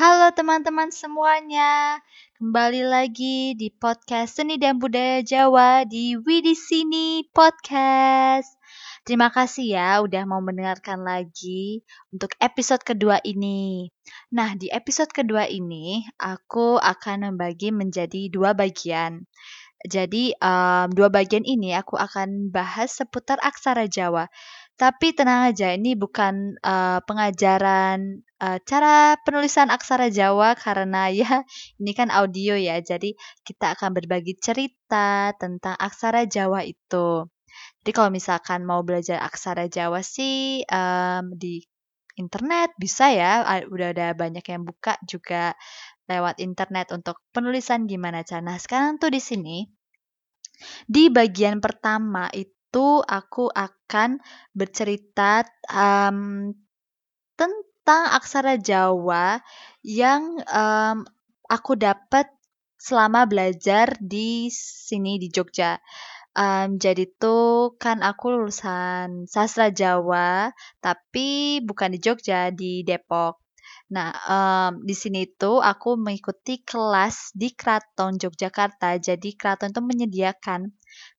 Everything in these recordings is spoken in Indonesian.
Halo teman-teman semuanya, kembali lagi di podcast Seni dan Budaya Jawa di Widi Sini Podcast. Terima kasih ya udah mau mendengarkan lagi untuk episode kedua ini. Nah, di episode kedua ini aku akan membagi menjadi dua bagian. Jadi, um, dua bagian ini aku akan bahas seputar aksara Jawa. Tapi tenang aja, ini bukan uh, pengajaran uh, cara penulisan aksara Jawa karena ya ini kan audio ya. Jadi kita akan berbagi cerita tentang aksara Jawa itu. Jadi kalau misalkan mau belajar aksara Jawa sih um, di internet bisa ya. Udah ada banyak yang buka juga lewat internet untuk penulisan gimana cara. Nah sekarang tuh di sini di bagian pertama itu itu aku akan bercerita um, tentang aksara Jawa yang um, aku dapat selama belajar di sini di Jogja. Um, jadi tuh kan aku lulusan sastra Jawa, tapi bukan di Jogja, di Depok. Nah, um, di sini tuh aku mengikuti kelas di Keraton Yogyakarta. Jadi keraton itu menyediakan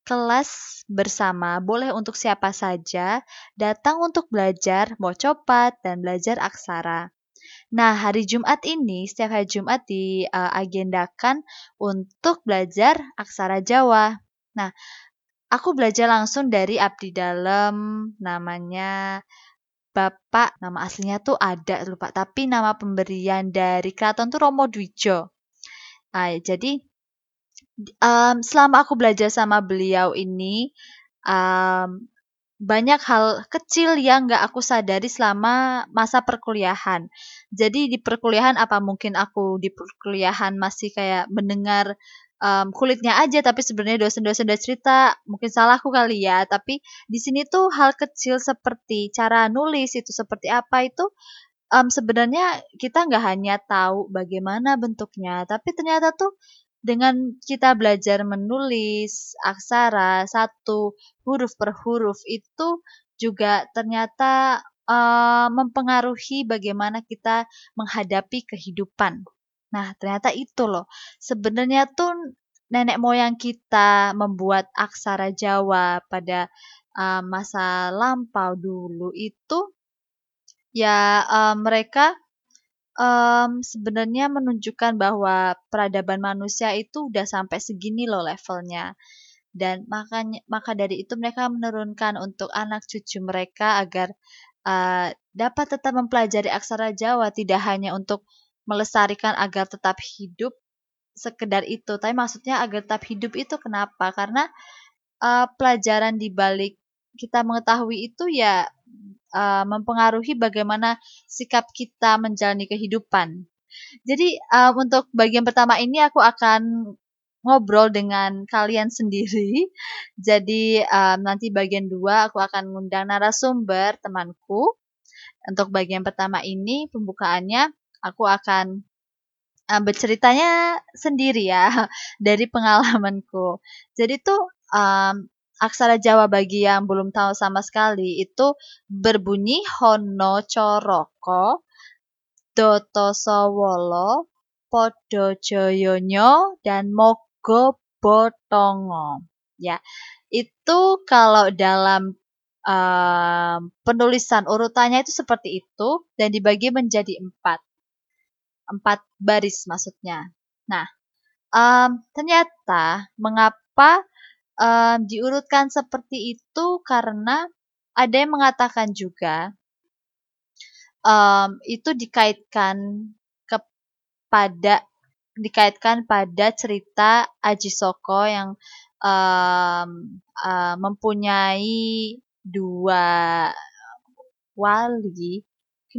kelas bersama, boleh untuk siapa saja, datang untuk belajar mau copat dan belajar aksara. Nah, hari Jumat ini, setiap hari Jumat diagendakan untuk belajar aksara Jawa. Nah, aku belajar langsung dari abdi dalam namanya Bapak, nama aslinya tuh ada lupa, tapi nama pemberian dari keraton tuh Romo Dwijo. Nah, jadi um, selama aku belajar sama beliau ini um, banyak hal kecil yang gak aku sadari selama masa perkuliahan. Jadi di perkuliahan apa mungkin aku di perkuliahan masih kayak mendengar um, kulitnya aja, tapi sebenarnya dosen-dosen udah cerita mungkin salahku kali ya. Tapi di sini tuh hal kecil seperti cara nulis itu seperti apa itu um, sebenarnya kita nggak hanya tahu bagaimana bentuknya, tapi ternyata tuh dengan kita belajar menulis aksara satu huruf per huruf itu juga ternyata uh, mempengaruhi bagaimana kita menghadapi kehidupan. Nah, ternyata itu loh. Sebenarnya tuh nenek moyang kita membuat aksara Jawa pada uh, masa lampau dulu itu ya uh, mereka um, sebenarnya menunjukkan bahwa peradaban manusia itu udah sampai segini loh levelnya. Dan makanya maka dari itu mereka menurunkan untuk anak cucu mereka agar uh, dapat tetap mempelajari aksara Jawa tidak hanya untuk melestarikan agar tetap hidup sekedar itu, tapi maksudnya agar tetap hidup itu kenapa? Karena uh, pelajaran di balik kita mengetahui itu ya uh, mempengaruhi bagaimana sikap kita menjalani kehidupan. Jadi uh, untuk bagian pertama ini aku akan ngobrol dengan kalian sendiri. Jadi um, nanti bagian dua aku akan mengundang narasumber temanku. Untuk bagian pertama ini pembukaannya aku akan um, berceritanya sendiri ya dari pengalamanku. Jadi tuh um, aksara Jawa bagi yang belum tahu sama sekali itu berbunyi Hono Coroko, Doto Sowolo, Podo dan Mogo Botongo. Ya, itu kalau dalam um, penulisan urutannya itu seperti itu dan dibagi menjadi empat, empat baris maksudnya. Nah, um, ternyata mengapa um, diurutkan seperti itu karena ada yang mengatakan juga um, itu dikaitkan kepada dikaitkan pada cerita Aji Soko yang um, uh, mempunyai dua wali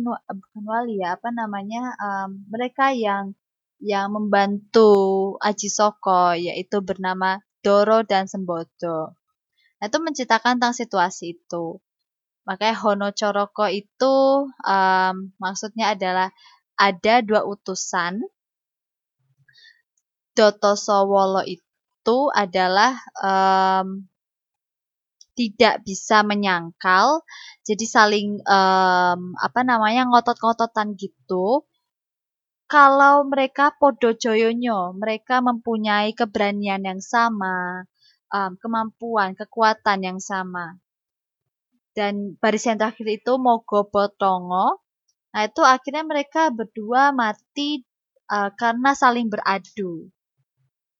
bukan wali ya apa namanya um, mereka yang yang membantu Aji Soko yaitu bernama Doro dan Sembodo. Nah, itu menceritakan tentang situasi itu. Makanya Hono Coroko itu um, maksudnya adalah ada dua utusan. Doto Sowolo itu adalah um, tidak bisa menyangkal, jadi saling um, apa namanya ngotot-ngototan gitu. kalau mereka podo joyonyo, mereka mempunyai keberanian yang sama, um, kemampuan, kekuatan yang sama. Dan baris yang terakhir itu Mogo Potongo. Nah, itu akhirnya mereka berdua mati uh, karena saling beradu.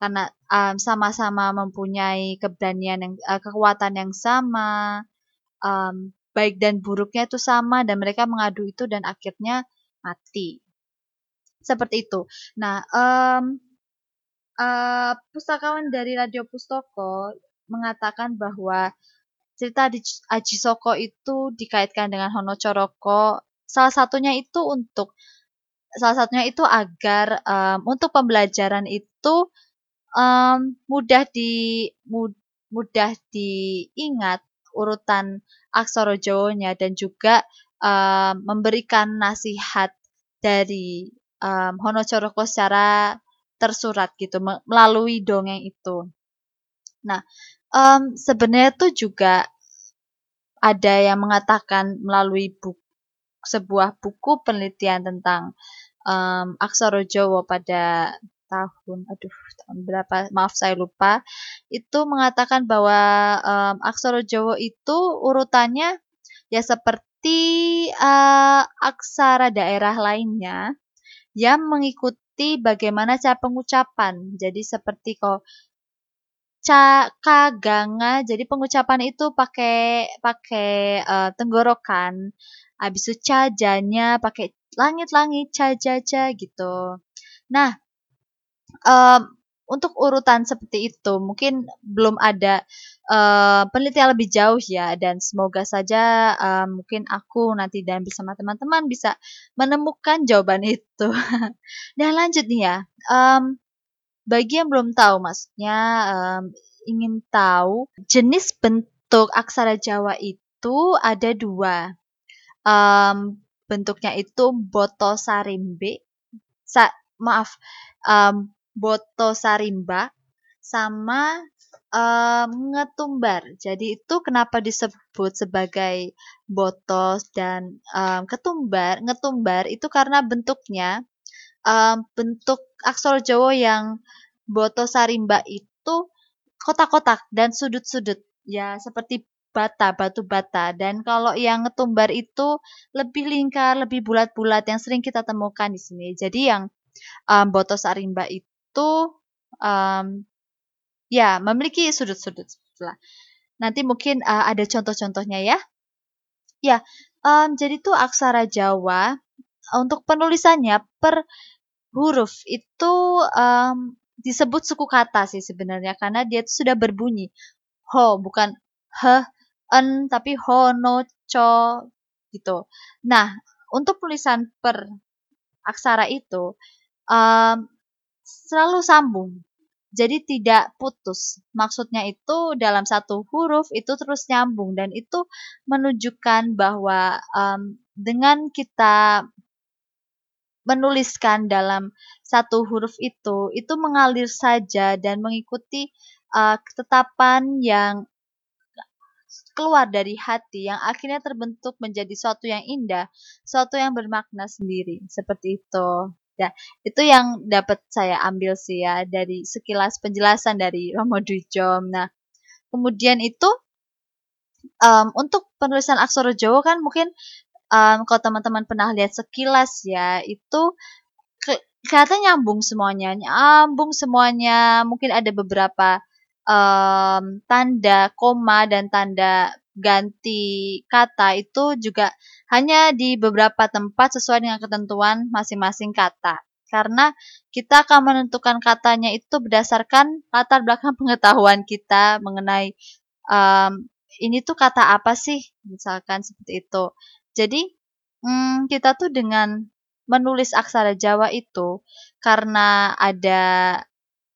Karena um, sama-sama mempunyai keberanian yang uh, kekuatan yang sama, um, baik dan buruknya itu sama dan mereka mengadu itu dan akhirnya mati. Seperti itu. Nah, um, uh, pustakawan dari Radio Pustoko mengatakan bahwa cerita di Aji Soko itu dikaitkan dengan Hono Coroko. Salah satunya itu untuk salah satunya itu agar um, untuk pembelajaran itu um, mudah di mud, mudah diingat urutan aksara Jawanya dan juga um, memberikan nasihat dari um, Honocoroko secara tersurat gitu melalui dongeng itu. Nah, um, sebenarnya itu juga ada yang mengatakan melalui buku, sebuah buku penelitian tentang um, aksara Jawa pada tahun aduh tahun berapa maaf saya lupa. Itu mengatakan bahwa um, aksara Jawa itu urutannya ya seperti uh, aksara daerah lainnya yang mengikuti bagaimana cara pengucapan. Jadi seperti kok ca kaganga jadi pengucapan itu pakai pakai uh, tenggorokan. Habis itu cajanya pakai langit-langit cajaja gitu. Nah um, untuk urutan seperti itu mungkin belum ada uh, penelitian lebih jauh ya dan semoga saja uh, mungkin aku nanti dan bersama teman-teman bisa menemukan jawaban itu. dan lanjut ya, um, bagi yang belum tahu maksudnya um, ingin tahu jenis bentuk aksara Jawa itu ada dua. Um, bentuknya itu boto sarimbe, sa, maaf, um, boto sarimba sama um, ngetumbar. Jadi itu kenapa disebut sebagai botos dan um, ketumbar, ngetumbar itu karena bentuknya um, bentuk aksara Jawa yang boto sarimba itu kotak-kotak dan sudut-sudut ya seperti bata, batu bata. Dan kalau yang ngetumbar itu lebih lingkar, lebih bulat-bulat yang sering kita temukan di sini. Jadi yang um, boto sarimba itu um, ya memiliki sudut-sudut lah. Nanti mungkin uh, ada contoh-contohnya ya. Ya, um, jadi tuh aksara Jawa untuk penulisannya per huruf itu um, disebut suku kata sih sebenarnya karena dia itu sudah berbunyi ho bukan he en tapi ho no cho gitu. Nah untuk tulisan per aksara itu um, selalu sambung. Jadi tidak putus. Maksudnya itu dalam satu huruf itu terus nyambung dan itu menunjukkan bahwa um, dengan kita menuliskan dalam satu huruf itu, itu mengalir saja dan mengikuti uh, ketetapan yang keluar dari hati yang akhirnya terbentuk menjadi suatu yang indah, suatu yang bermakna sendiri, seperti itu. Ya, itu yang dapat saya ambil sih ya dari sekilas penjelasan dari Romo Dwijom. Nah, kemudian itu um, untuk penulisan aksara Jawa kan mungkin um, kalau teman-teman pernah lihat sekilas ya itu ke, kelihatan nyambung semuanya nyambung semuanya mungkin ada beberapa um, tanda koma dan tanda ganti kata itu juga hanya di beberapa tempat sesuai dengan ketentuan masing-masing kata karena kita akan menentukan katanya itu berdasarkan latar belakang pengetahuan kita mengenai um, ini tuh kata apa sih misalkan seperti itu jadi, hmm, kita tuh dengan menulis aksara Jawa itu karena ada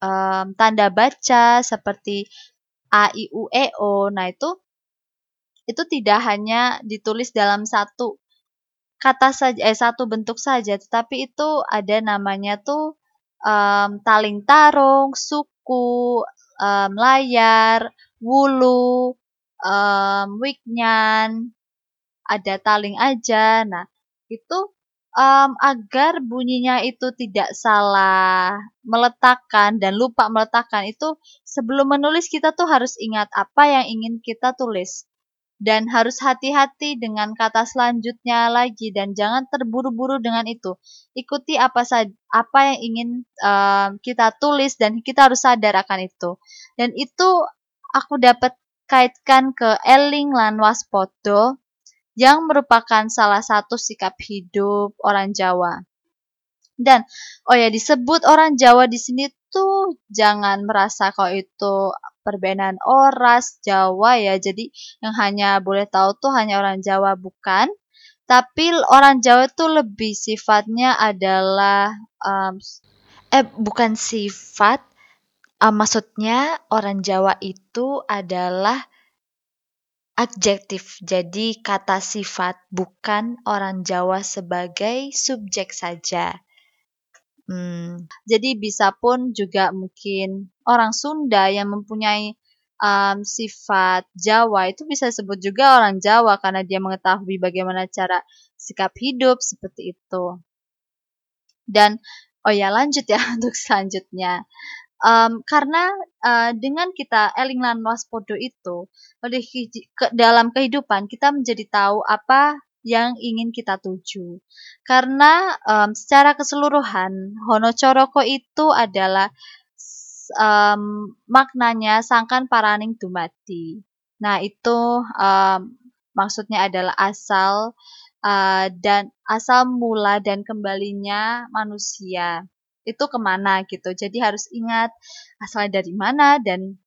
um, tanda baca seperti a, i, u, e, o. Nah, itu itu tidak hanya ditulis dalam satu kata saja eh satu bentuk saja, tetapi itu ada namanya tuh um, taling tarung, suku, um, layar, wulu, um, wiknyan, ada taling aja. Nah, itu um, agar bunyinya itu tidak salah meletakkan dan lupa meletakkan itu sebelum menulis kita tuh harus ingat apa yang ingin kita tulis dan harus hati-hati dengan kata selanjutnya lagi dan jangan terburu-buru dengan itu. Ikuti apa apa yang ingin um, kita tulis dan kita harus sadar akan itu. Dan itu aku dapat kaitkan ke Eling lan Waspodo yang merupakan salah satu sikap hidup orang Jawa. Dan oh ya disebut orang Jawa di sini tuh jangan merasa kok itu perbedaan oras Jawa ya. Jadi yang hanya boleh tahu tuh hanya orang Jawa bukan. Tapi orang Jawa itu lebih sifatnya adalah um, eh bukan sifat uh, maksudnya orang Jawa itu adalah adjektif, jadi kata sifat, bukan orang Jawa sebagai subjek saja. Hmm, jadi bisa pun juga mungkin orang Sunda yang mempunyai um, sifat Jawa itu bisa disebut juga orang Jawa karena dia mengetahui bagaimana cara sikap hidup seperti itu. Dan oh ya lanjut ya untuk selanjutnya. Um, karena uh, dengan kita eling lan waspodo itu ke, dalam kehidupan kita menjadi tahu apa yang ingin kita tuju. Karena um, secara keseluruhan Hono Coroko itu adalah um, maknanya sangkan paraning dumati. Nah, itu um, maksudnya adalah asal uh, dan asal mula dan kembalinya manusia itu ke mana gitu. Jadi harus ingat asalnya dari mana dan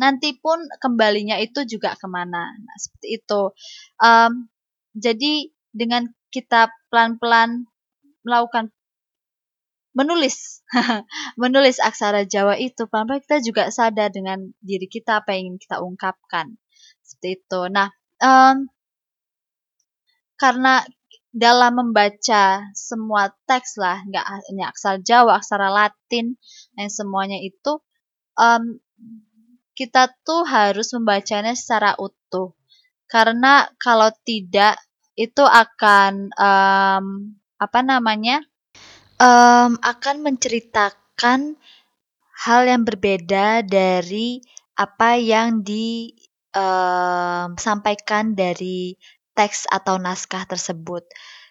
nanti pun kembalinya itu juga ke mana. Nah, seperti itu. Um, jadi dengan kita pelan-pelan melakukan menulis, menulis aksara Jawa itu, pelan-pelan kita juga sadar dengan diri kita apa yang ingin kita ungkapkan. Seperti itu. Nah, um, karena dalam membaca semua teks lah, nggak hanya aksara Jawa, aksara Latin, dan semuanya itu um, kita tuh harus membacanya secara utuh. Karena kalau tidak itu akan um, apa namanya? Um, akan menceritakan hal yang berbeda dari apa yang disampaikan um, dari teks atau naskah tersebut.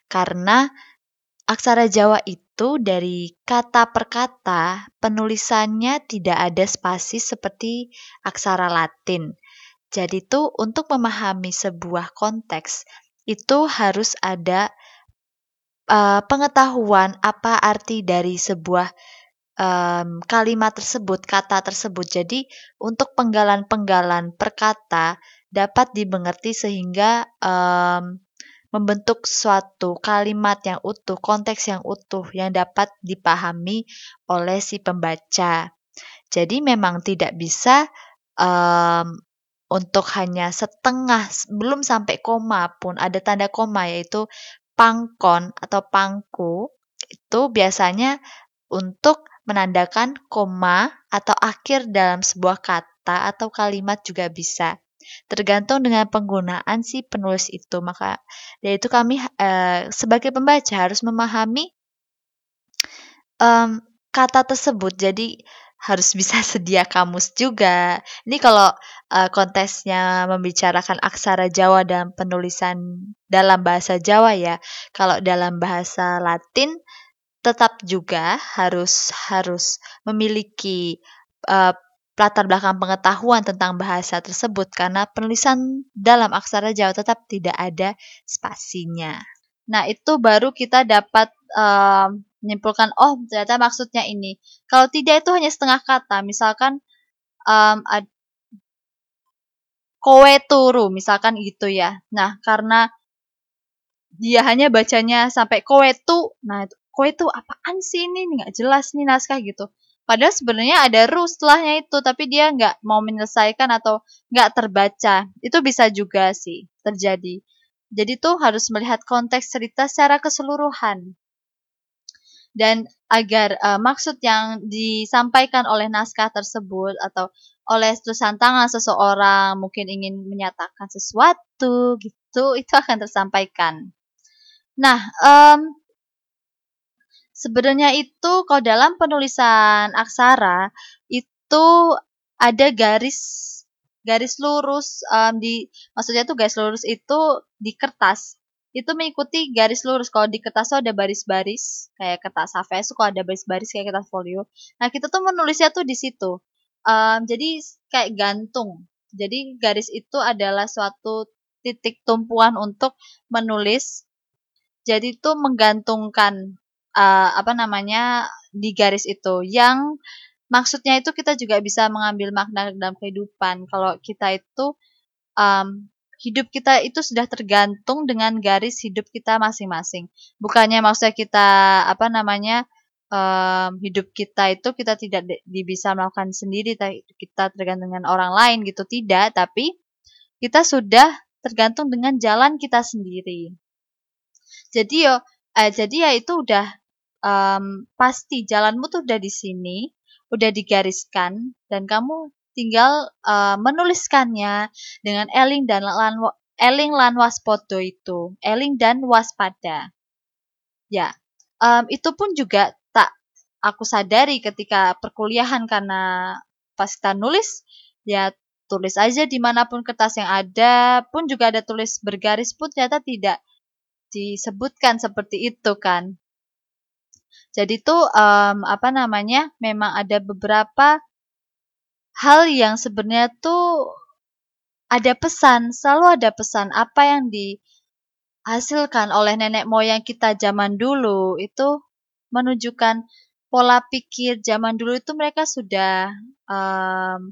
Karena aksara Jawa itu dari kata per kata penulisannya tidak ada spasi seperti aksara Latin. Jadi tuh untuk memahami sebuah konteks itu harus ada uh, pengetahuan apa arti dari sebuah um, kalimat tersebut, kata tersebut. Jadi untuk penggalan-penggalan perkata dapat dimengerti sehingga um, membentuk suatu kalimat yang utuh, konteks yang utuh yang dapat dipahami oleh si pembaca. Jadi memang tidak bisa um, untuk hanya setengah, belum sampai koma pun ada tanda koma yaitu pangkon atau pangku itu biasanya untuk menandakan koma atau akhir dalam sebuah kata atau kalimat juga bisa tergantung dengan penggunaan si penulis itu. Maka dari itu kami uh, sebagai pembaca harus memahami kata tersebut. Jadi harus bisa sedia kamus juga. Ini kalau uh, kontesnya membicarakan aksara Jawa dan penulisan dalam bahasa Jawa ya. Kalau dalam bahasa Latin tetap juga harus harus memiliki uh, latar belakang pengetahuan tentang bahasa tersebut karena penulisan dalam aksara Jawa tetap tidak ada spasinya. Nah, itu baru kita dapat um, menyimpulkan, oh ternyata maksudnya ini. Kalau tidak itu hanya setengah kata, misalkan um, ad, kowe turu, misalkan gitu ya. Nah, karena dia hanya bacanya sampai kowe tu, nah kowe tu apaan sih ini, nggak jelas nih naskah gitu. Padahal sebenarnya ada ru setelahnya itu, tapi dia nggak mau menyelesaikan atau nggak terbaca. Itu bisa juga sih terjadi. Jadi tuh harus melihat konteks cerita secara keseluruhan. Dan agar uh, maksud yang disampaikan oleh naskah tersebut atau oleh tulisan tangan seseorang mungkin ingin menyatakan sesuatu gitu, itu akan tersampaikan. Nah, um, Sebenarnya itu kalau dalam penulisan aksara itu ada garis garis lurus um, di maksudnya tuh garis lurus itu di kertas itu mengikuti garis lurus. Kalau di kertas tuh ada baris-baris kayak kertas HVS kok ada baris-baris kayak kertas folio. Nah kita tuh menulisnya tuh di situ. Um, jadi kayak gantung. Jadi garis itu adalah suatu titik tumpuan untuk menulis. Jadi itu menggantungkan uh, apa namanya di garis itu. Yang maksudnya itu kita juga bisa mengambil makna dalam kehidupan. Kalau kita itu um, hidup kita itu sudah tergantung dengan garis hidup kita masing-masing. Bukannya maksudnya kita apa namanya um, hidup kita itu kita tidak bisa melakukan sendiri kita tergantung dengan orang lain gitu. Tidak tapi kita sudah tergantung dengan jalan kita sendiri. Jadi yo eh, jadi ya itu udah um, pasti jalanmu tuh udah di sini, udah digariskan dan kamu tinggal uh, menuliskannya dengan eling dan lan eling lan waspodo itu, eling dan waspada. Ya, um, itu pun juga tak aku sadari ketika perkuliahan karena pas kita nulis ya tulis aja di mana pun kertas yang ada pun juga ada tulis bergaris pun ternyata tidak disebutkan seperti itu kan jadi tuh um, apa namanya memang ada beberapa hal yang sebenarnya tuh ada pesan, selalu ada pesan apa yang dihasilkan oleh nenek moyang kita zaman dulu itu menunjukkan pola pikir zaman dulu itu mereka sudah um,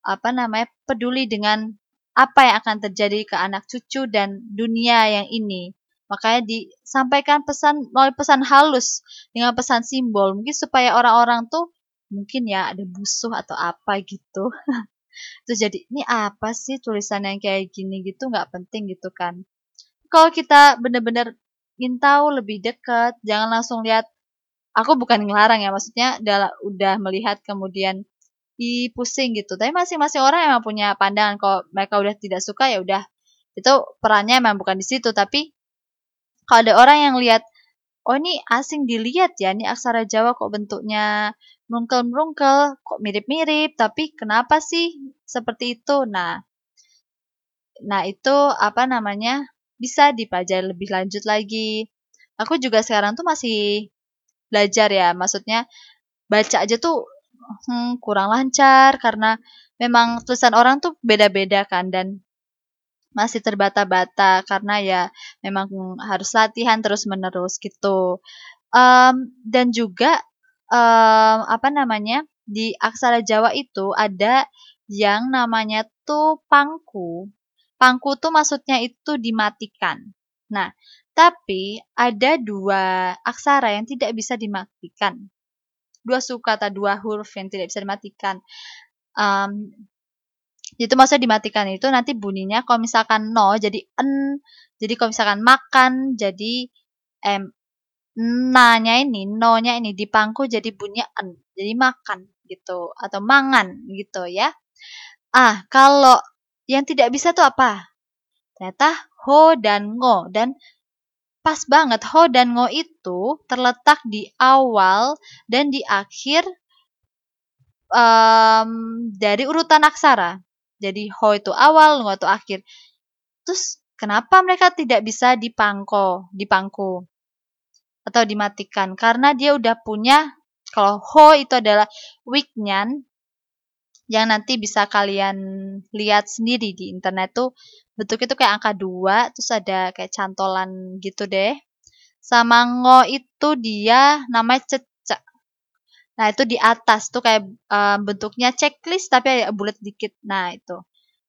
apa namanya peduli dengan apa yang akan terjadi ke anak cucu dan dunia yang ini. Makanya disampaikan pesan melalui pesan halus dengan pesan simbol mungkin supaya orang-orang tuh mungkin ya ada busuh atau apa gitu. Terus jadi ini apa sih tulisan yang kayak gini gitu nggak penting gitu kan. Kalau kita bener-bener ingin tahu lebih dekat, jangan langsung lihat aku bukan ngelarang ya maksudnya udah, udah melihat kemudian i pusing gitu. Tapi masing-masing orang emang punya pandangan kalau mereka udah tidak suka ya udah itu perannya emang bukan di situ tapi kalau ada orang yang lihat oh ini asing dilihat ya ini aksara Jawa kok bentuknya merungkel-merungkel kok mirip-mirip tapi kenapa sih seperti itu? Nah nah itu apa namanya? Bisa dipelajari lebih lanjut lagi. Aku juga sekarang tuh masih belajar ya maksudnya baca aja tuh hmm, kurang lancar karena memang tulisan orang tuh beda-beda kan dan masih terbata-bata karena ya memang harus latihan terus-menerus gitu. Um, dan juga um, apa namanya di aksara Jawa itu ada yang namanya tuh pangku. Pangku tuh maksudnya itu dimatikan. Nah, tapi ada dua aksara yang tidak bisa dimatikan. Dua suka atau dua huruf yang tidak bisa dimatikan. Um, itu maksudnya dimatikan itu nanti bunyinya kalau misalkan no jadi en. Jadi kalau misalkan makan jadi em nanya ini no-nya ini di pangku jadi bunyinya en. Jadi makan gitu atau mangan gitu ya. Ah kalau yang tidak bisa tuh apa? Ternyata ho dan ngo. Dan pas banget ho dan ngo itu terletak di awal dan di akhir um, dari urutan aksara jadi ho itu awal, ngo itu akhir. Terus kenapa mereka tidak bisa dipangko, dipangku atau dimatikan? Karena dia udah punya kalau ho itu adalah weaknyan yang nanti bisa kalian lihat sendiri di internet tuh bentuknya tuh kayak angka dua terus ada kayak cantolan gitu deh sama ngo itu dia namanya cecak Nah, itu di atas tuh kayak um, bentuknya checklist tapi ada bulat dikit. Nah, itu.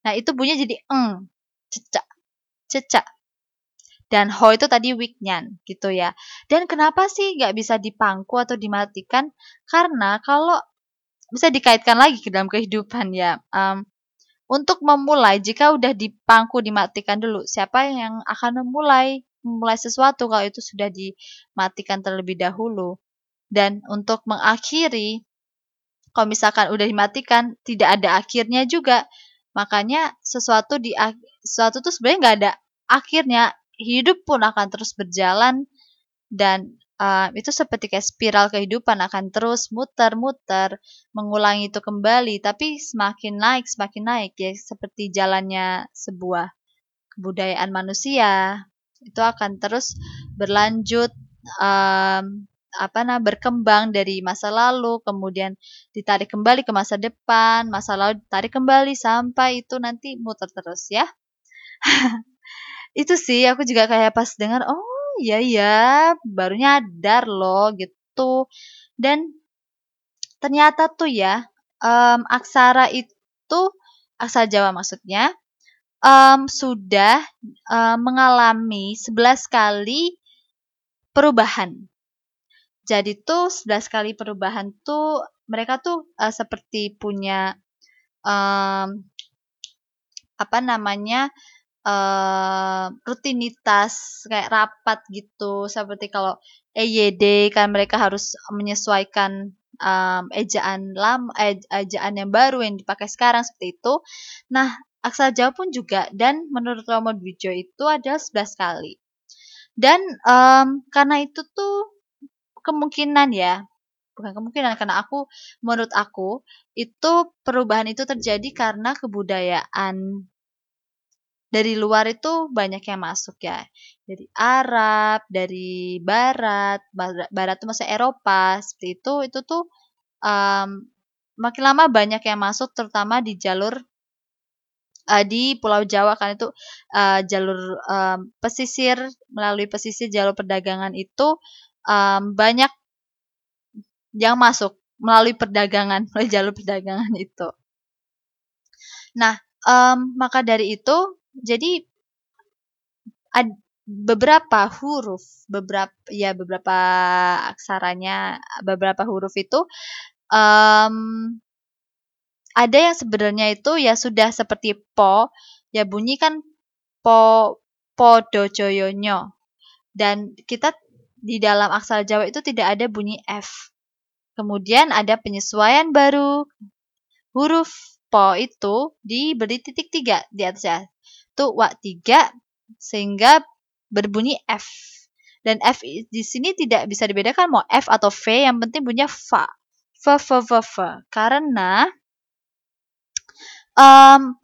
Nah, itu bunyinya jadi eng, cecak, cecak. Dan ho itu tadi weaknyan gitu ya. Dan kenapa sih nggak bisa dipangku atau dimatikan? Karena kalau bisa dikaitkan lagi ke dalam kehidupan ya. Um, untuk memulai, jika udah dipangku dimatikan dulu, siapa yang akan memulai memulai sesuatu kalau itu sudah dimatikan terlebih dahulu? Dan untuk mengakhiri, kalau misalkan udah dimatikan, tidak ada akhirnya juga. Makanya sesuatu di sesuatu tuh sebenarnya nggak ada akhirnya. Hidup pun akan terus berjalan dan uh, itu seperti kayak spiral kehidupan akan terus muter-muter mengulangi itu kembali tapi semakin naik semakin naik ya seperti jalannya sebuah kebudayaan manusia itu akan terus berlanjut um, apa nah berkembang dari masa lalu kemudian ditarik kembali ke masa depan masa lalu ditarik kembali sampai itu nanti muter terus ya itu sih aku juga kayak pas dengar oh iya ya baru nyadar loh gitu dan ternyata tuh ya um, aksara itu aksara Jawa maksudnya um, sudah um, mengalami 11 kali perubahan. Jadi tuh 11 kali perubahan tuh mereka tuh uh, seperti punya um, apa namanya uh, rutinitas kayak rapat gitu seperti kalau EYD kan mereka harus menyesuaikan um, ejaan lama ejaan yang baru yang dipakai sekarang seperti itu. Nah, aksara Jawa pun juga dan menurut Romo Dwijo itu adalah 11 kali. Dan um, karena itu tuh kemungkinan ya, bukan kemungkinan karena aku menurut aku itu perubahan itu terjadi karena kebudayaan dari luar itu banyak yang masuk ya. Dari Arab dari Barat Barat, itu masih Eropa seperti itu itu tuh um, makin lama banyak yang masuk terutama di jalur uh, di Pulau Jawa kan itu uh, jalur um, pesisir melalui pesisir jalur perdagangan itu um, banyak yang masuk melalui perdagangan melalui jalur perdagangan itu. Nah, um, maka dari itu jadi ad, beberapa huruf, beberapa ya beberapa aksaranya, beberapa huruf itu um, ada yang sebenarnya itu ya sudah seperti po, ya bunyi kan po do joyonyo. Dan kita di dalam aksara Jawa itu tidak ada bunyi F. Kemudian ada penyesuaian baru. Huruf po itu diberi titik tiga di atasnya itu wa tiga sehingga berbunyi F. Dan F di sini tidak bisa dibedakan mau F atau V, yang penting bunyinya fa. Fa, fa, fa, fa. Karena um,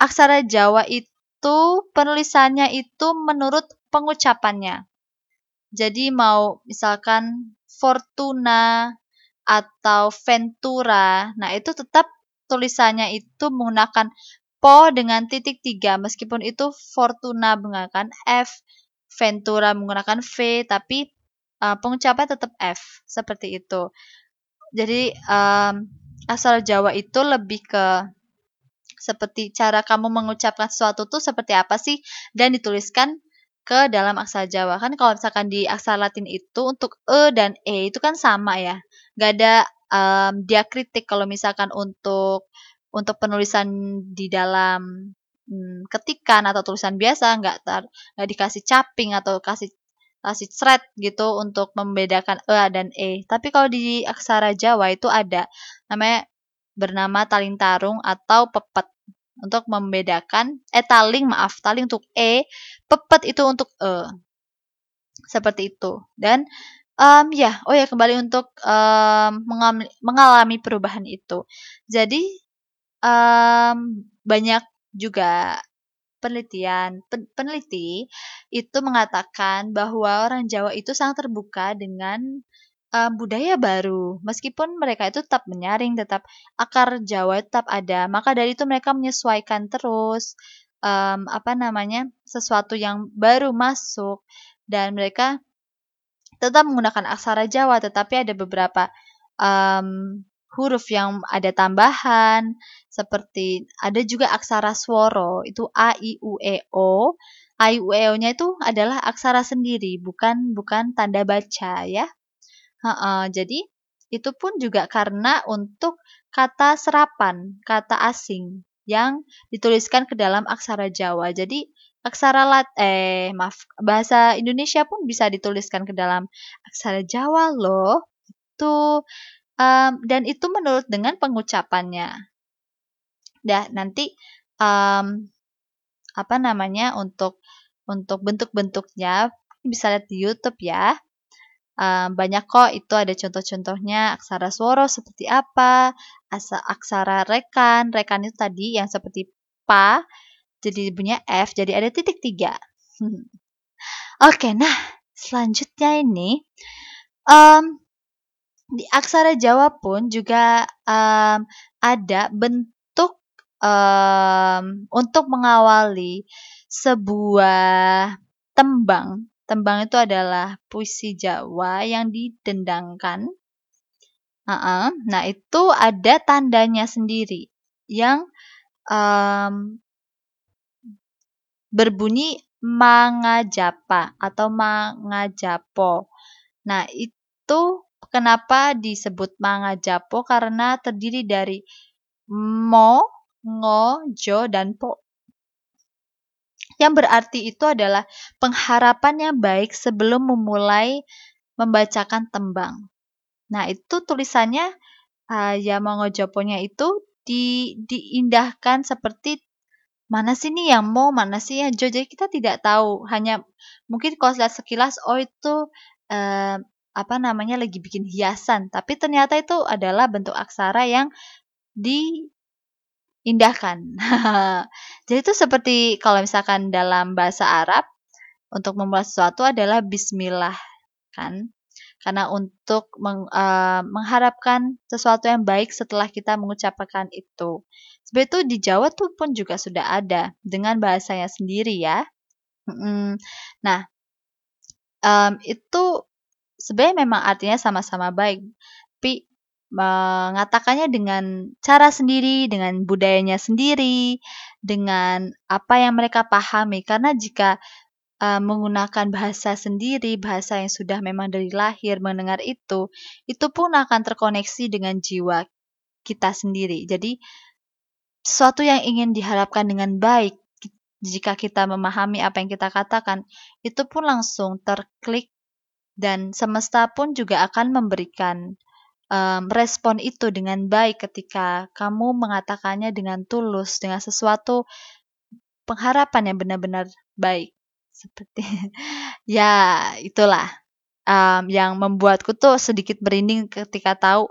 aksara Jawa itu penulisannya itu menurut pengucapannya. Jadi mau misalkan Fortuna atau Ventura, nah itu tetap tulisannya itu menggunakan Po dengan titik tiga, meskipun itu Fortuna menggunakan F, Ventura menggunakan V, tapi uh, pengucapan tetap F, seperti itu. Jadi um, asal Jawa itu lebih ke seperti cara kamu mengucapkan sesuatu tuh seperti apa sih dan dituliskan ke dalam aksara Jawa. Kan kalau misalkan di aksara Latin itu untuk e dan e itu kan sama ya. Nggak ada um, diakritik kalau misalkan untuk untuk penulisan di dalam hmm, ketikan atau tulisan biasa nggak tar nggak dikasih caping atau kasih kasih thread gitu untuk membedakan e dan e. Tapi kalau di aksara Jawa itu ada namanya bernama taling tarung atau pepet untuk membedakan eh taling maaf taling untuk e, pepet itu untuk e. Seperti itu. Dan um, ya, oh ya kembali untuk um, mengalami perubahan itu. Jadi um, banyak juga penelitian pen, peneliti itu mengatakan bahwa orang Jawa itu sangat terbuka dengan um, budaya baru. Meskipun mereka itu tetap menyaring, tetap akar Jawa tetap ada. Maka dari itu mereka menyesuaikan terus um, apa namanya sesuatu yang baru masuk dan mereka tetap menggunakan aksara Jawa, tetapi ada beberapa um, huruf yang ada tambahan seperti ada juga aksara sworo itu a i u e o a i u e o nya itu adalah aksara sendiri bukan bukan tanda baca ya -ha, jadi itu pun juga karena untuk kata serapan kata asing yang dituliskan ke dalam aksara Jawa jadi aksara lat eh maaf bahasa Indonesia pun bisa dituliskan ke dalam aksara Jawa loh itu Um, dan itu menurut dengan pengucapannya. Dah nanti um, apa namanya untuk untuk bentuk-bentuknya bisa lihat di YouTube ya. Um, banyak kok itu ada contoh-contohnya aksara sworo seperti apa, asa, aksara rekan, rekan itu tadi yang seperti pa, jadi punya F, jadi ada titik tiga. Oke, nah selanjutnya ini um, di aksara Jawa pun juga um, ada bentuk um, untuk mengawali sebuah tembang Tembang itu adalah puisi Jawa yang didendangkan. Uh-uh. Nah, itu ada tandanya sendiri yang um, berbunyi mangajapa atau mangajapo. Nah, itu kenapa disebut mangajapo karena terdiri dari mo, ngo, jo, dan po yang berarti itu adalah pengharapan yang baik sebelum memulai membacakan tembang. Nah, itu tulisannya uh, ya mongojoponya itu di, diindahkan seperti mana sih nih yang mau, mana sih yang jo. Jadi kita tidak tahu, hanya mungkin kalau lihat sekilas, oh itu uh, apa namanya lagi bikin hiasan, tapi ternyata itu adalah bentuk aksara yang di indahkan. Jadi itu seperti kalau misalkan dalam bahasa Arab untuk memulai sesuatu adalah bismillah kan? Karena untuk meng, uh, mengharapkan sesuatu yang baik setelah kita mengucapkan itu. Sebenarnya itu di Jawa tuh pun juga sudah ada dengan bahasanya sendiri ya. Nah, um, itu sebenarnya memang artinya sama-sama baik, tapi mengatakannya dengan cara sendiri, dengan budayanya sendiri, dengan apa yang mereka pahami. Karena jika uh, menggunakan bahasa sendiri, bahasa yang sudah memang dari lahir mendengar itu, itu pun akan terkoneksi dengan jiwa kita sendiri. Jadi sesuatu yang ingin diharapkan dengan baik jika kita memahami apa yang kita katakan, itu pun langsung terklik dan semesta pun juga akan memberikan um, respon itu dengan baik ketika kamu mengatakannya dengan tulus, dengan sesuatu pengharapan yang benar-benar baik. Seperti ya itulah um, yang membuatku tuh sedikit berinding ketika tahu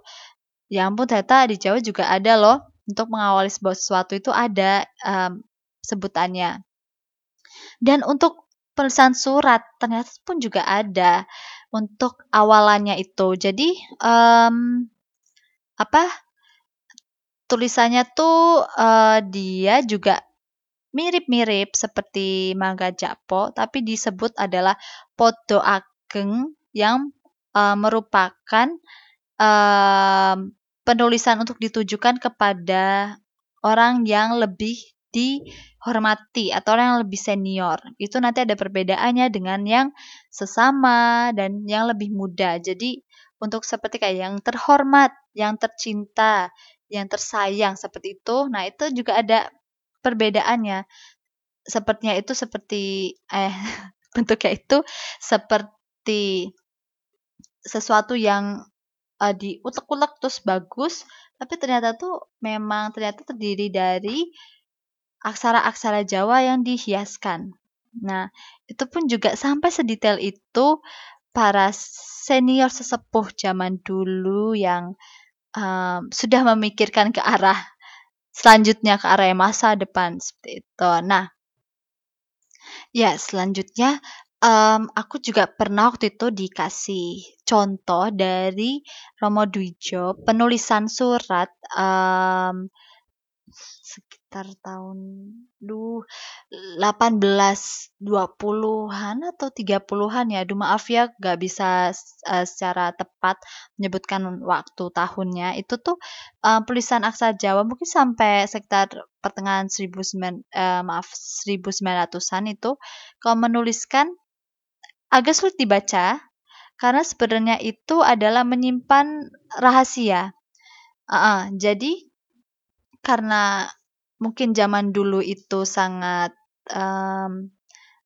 ya ampun ternyata di Jawa juga ada loh untuk mengawali sebuah sesuatu itu ada um, sebutannya. Dan untuk penulisan surat ternyata pun juga ada untuk awalannya itu. Jadi um, apa tulisannya tuh uh, dia juga mirip-mirip seperti mangga japo, tapi disebut adalah podo ageng yang uh, merupakan uh, penulisan untuk ditujukan kepada orang yang lebih dihormati atau orang yang lebih senior. Itu nanti ada perbedaannya dengan yang sesama dan yang lebih muda. Jadi untuk seperti kayak yang terhormat, yang tercinta, yang tersayang seperti itu. Nah, itu juga ada perbedaannya. Sepertinya itu seperti eh bentuknya itu seperti sesuatu yang uh, diutek-utek terus bagus, tapi ternyata tuh memang ternyata terdiri dari aksara-aksara Jawa yang dihiaskan. Nah, itu pun juga sampai sedetail itu para senior sesepuh zaman dulu yang um, sudah memikirkan ke arah selanjutnya ke arah masa depan seperti itu. Nah, ya selanjutnya um, aku juga pernah waktu itu dikasih contoh dari Romo Dwijo penulisan surat um, sekitar tahun duh 1820-an atau 30-an ya. Aduh maaf ya gak bisa uh, secara tepat menyebutkan waktu tahunnya. Itu tuh uh, tulisan aksara Jawa mungkin sampai sekitar pertengahan 19 uh, maaf 1900-an itu kalau menuliskan agak sulit dibaca karena sebenarnya itu adalah menyimpan rahasia. Uh, jadi karena mungkin zaman dulu itu sangat um,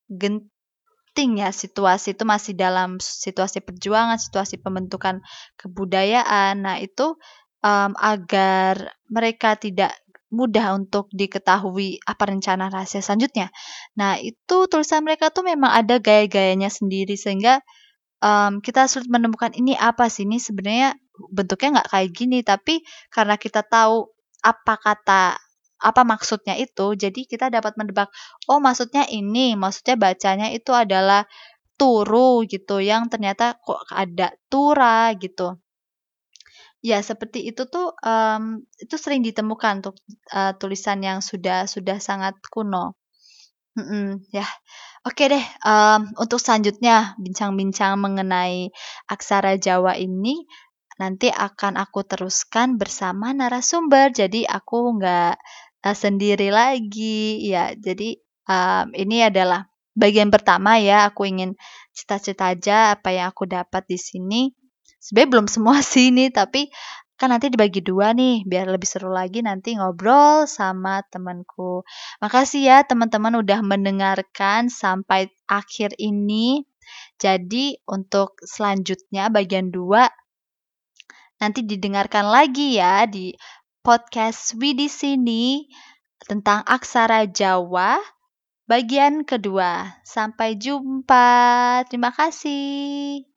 genting ya situasi itu masih dalam situasi perjuangan, situasi pembentukan kebudayaan. Nah, itu um, agar mereka tidak mudah untuk diketahui apa rencana rahasia selanjutnya. Nah, itu tulisan mereka tuh memang ada gaya-gayanya sendiri sehingga um, kita sulit menemukan ini apa sih, ini sebenarnya bentuknya nggak kayak gini, tapi karena kita tahu apa kata apa maksudnya itu, jadi kita dapat menebak, oh maksudnya ini, maksudnya bacanya itu adalah turu gitu, yang ternyata kok ada tura gitu. Ya, seperti itu tuh, um, itu sering ditemukan untuk, uh, tulisan yang sudah sudah sangat kuno. Mhm, ya. Oke deh, um, untuk selanjutnya bincang-bincang mengenai aksara Jawa ini nanti akan aku teruskan bersama narasumber. Jadi aku nggak, uh, sendiri lagi. Ya, jadi, um, ini adalah bagian pertama ya, aku ingin cita-cita aja apa yang aku dapat di sini. Sebenarnya belum semua sih ini, tapi kan nanti dibagi dua nih, biar lebih seru lagi nanti ngobrol sama temanku. Makasih ya teman-teman udah mendengarkan sampai akhir ini. Jadi untuk selanjutnya bagian dua nanti didengarkan lagi ya di podcast Widi sini tentang aksara Jawa bagian kedua. Sampai jumpa. Terima kasih.